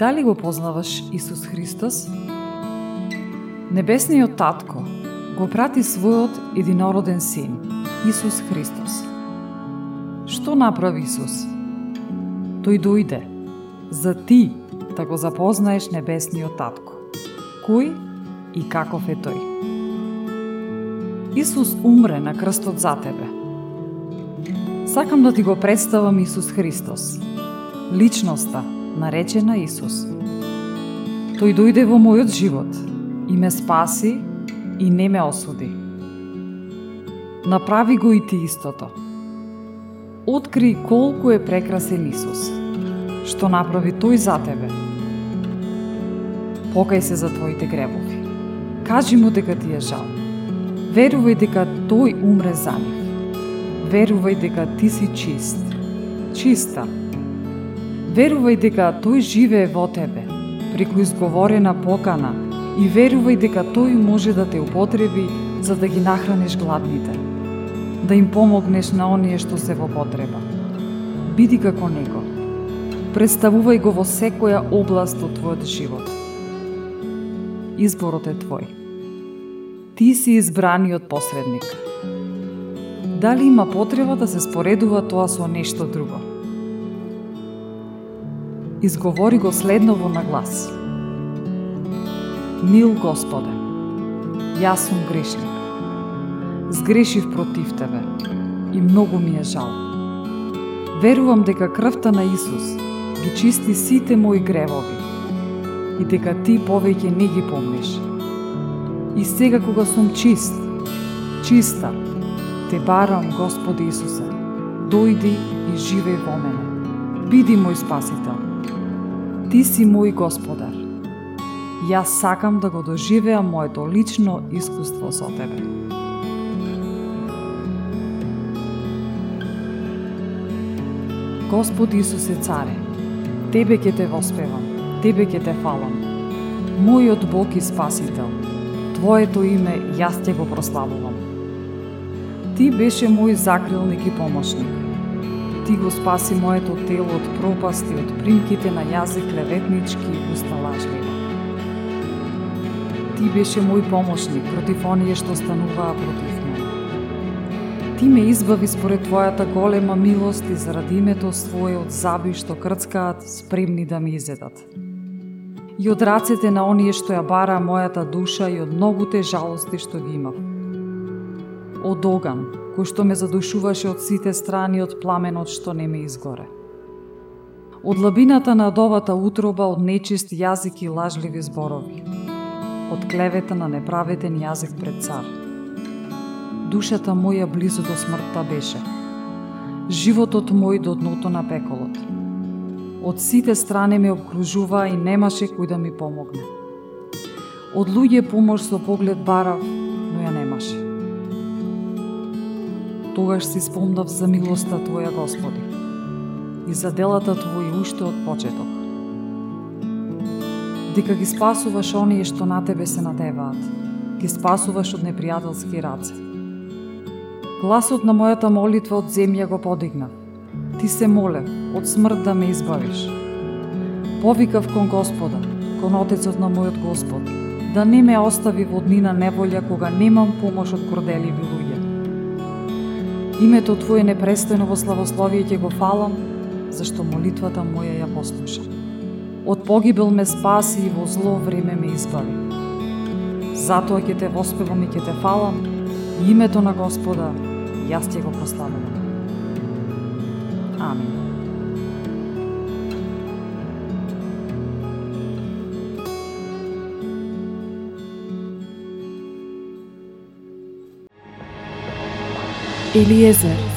Дали го познаваш Исус Христос? Небесниот Татко го прати својот единороден син, Исус Христос. Што направи Исус? Тој дојде за ти да го запознаеш небесниот Татко. Кој и каков е тој? Исус умре на крстот за тебе. Сакам да ти го представам Исус Христос, личноста наречена Исус. Тој дојде во мојот живот и ме спаси и не ме осуди. Направи го и ти истото. Откри колку е прекрасен Исус, што направи тој за тебе. Покај се за твоите гребови. Кажи му дека ти е жал. Верувај дека тој умре за нив. Верувај дека ти си чист. Чиста Верувај дека тој живее во тебе, преку изговорена покана, и верувај дека тој може да те употреби за да ги нахраниш гладните, да им помогнеш на оние што се во потреба. Биди како него. Представувај го во секоја област од твојот живот. Изборот е твој. Ти си избраниот посредник. Дали има потреба да се споредува тоа со нешто друго? Изговори го следново на глас. Мил Господе, јас сум грешник. Сгрешив против Тебе и многу ми е жал. Верувам дека крвта на Исус ги чисти сите мои гревови и дека Ти повеќе не ги помниш. И сега кога сум чист, чиста, те барам, Господи Исусе, дојди и живеј во мене. Биди мој спасител Ти си мој господар. Јас сакам да го доживеам моето лично искуство со Тебе. Господ Исусе Царе, Тебе ќе те воспевам, Тебе ќе те фалам. Мојот Бог и Спасител, Твоето име јас ќе го прославувам. Ти беше мој закрилник и помошник Ти го спаси моето тело од пропасти, од примките на јазик клеветнички и уста лажлива. Ти беше мој помошник против оние што стануваа против мене. Ти ме избави според Твојата голема милост и заради името Своје од заби што крцкаат, спремни да ми изедат. И од рацете на оние што ја бара мојата душа и од многуте жалости што ги имав. Од оган, кој што ме задушуваше од сите страни од пламенот што не ме изгоре. Од лабината на довата утроба од нечист јазик и лажливи зборови. Од клевета на неправетен јазик пред цар. Душата моја близо до смртта беше. Животот мој до дното на пеколот. Од сите страни ме обкружува и немаше кој да ми помогне. Од луѓе помош со поглед барав, но ја немаше тогаш си спомнав за милоста Твоја, Господи, и за делата Твои уште од почеток. Дека ги спасуваш оние што на Тебе се надеваат, ги спасуваш од непријателски раце. Гласот на мојата молитва од земја го подигнав. Ти се молев, од смрт да ме избавиш. Повикав кон Господа, кон Отецот на мојот Господ, да не ме остави во днина неволја кога немам помош од корделиви луѓе Името Твое непрестојно во славословие ќе го фалам, зашто молитвата моја ја послуша. Од погибел ме спаси и во зло време ме избави. Затоа ќе те воспевам и ќе те фалам, името на Господа, јас ќе го прославувам. Амин. Елиезер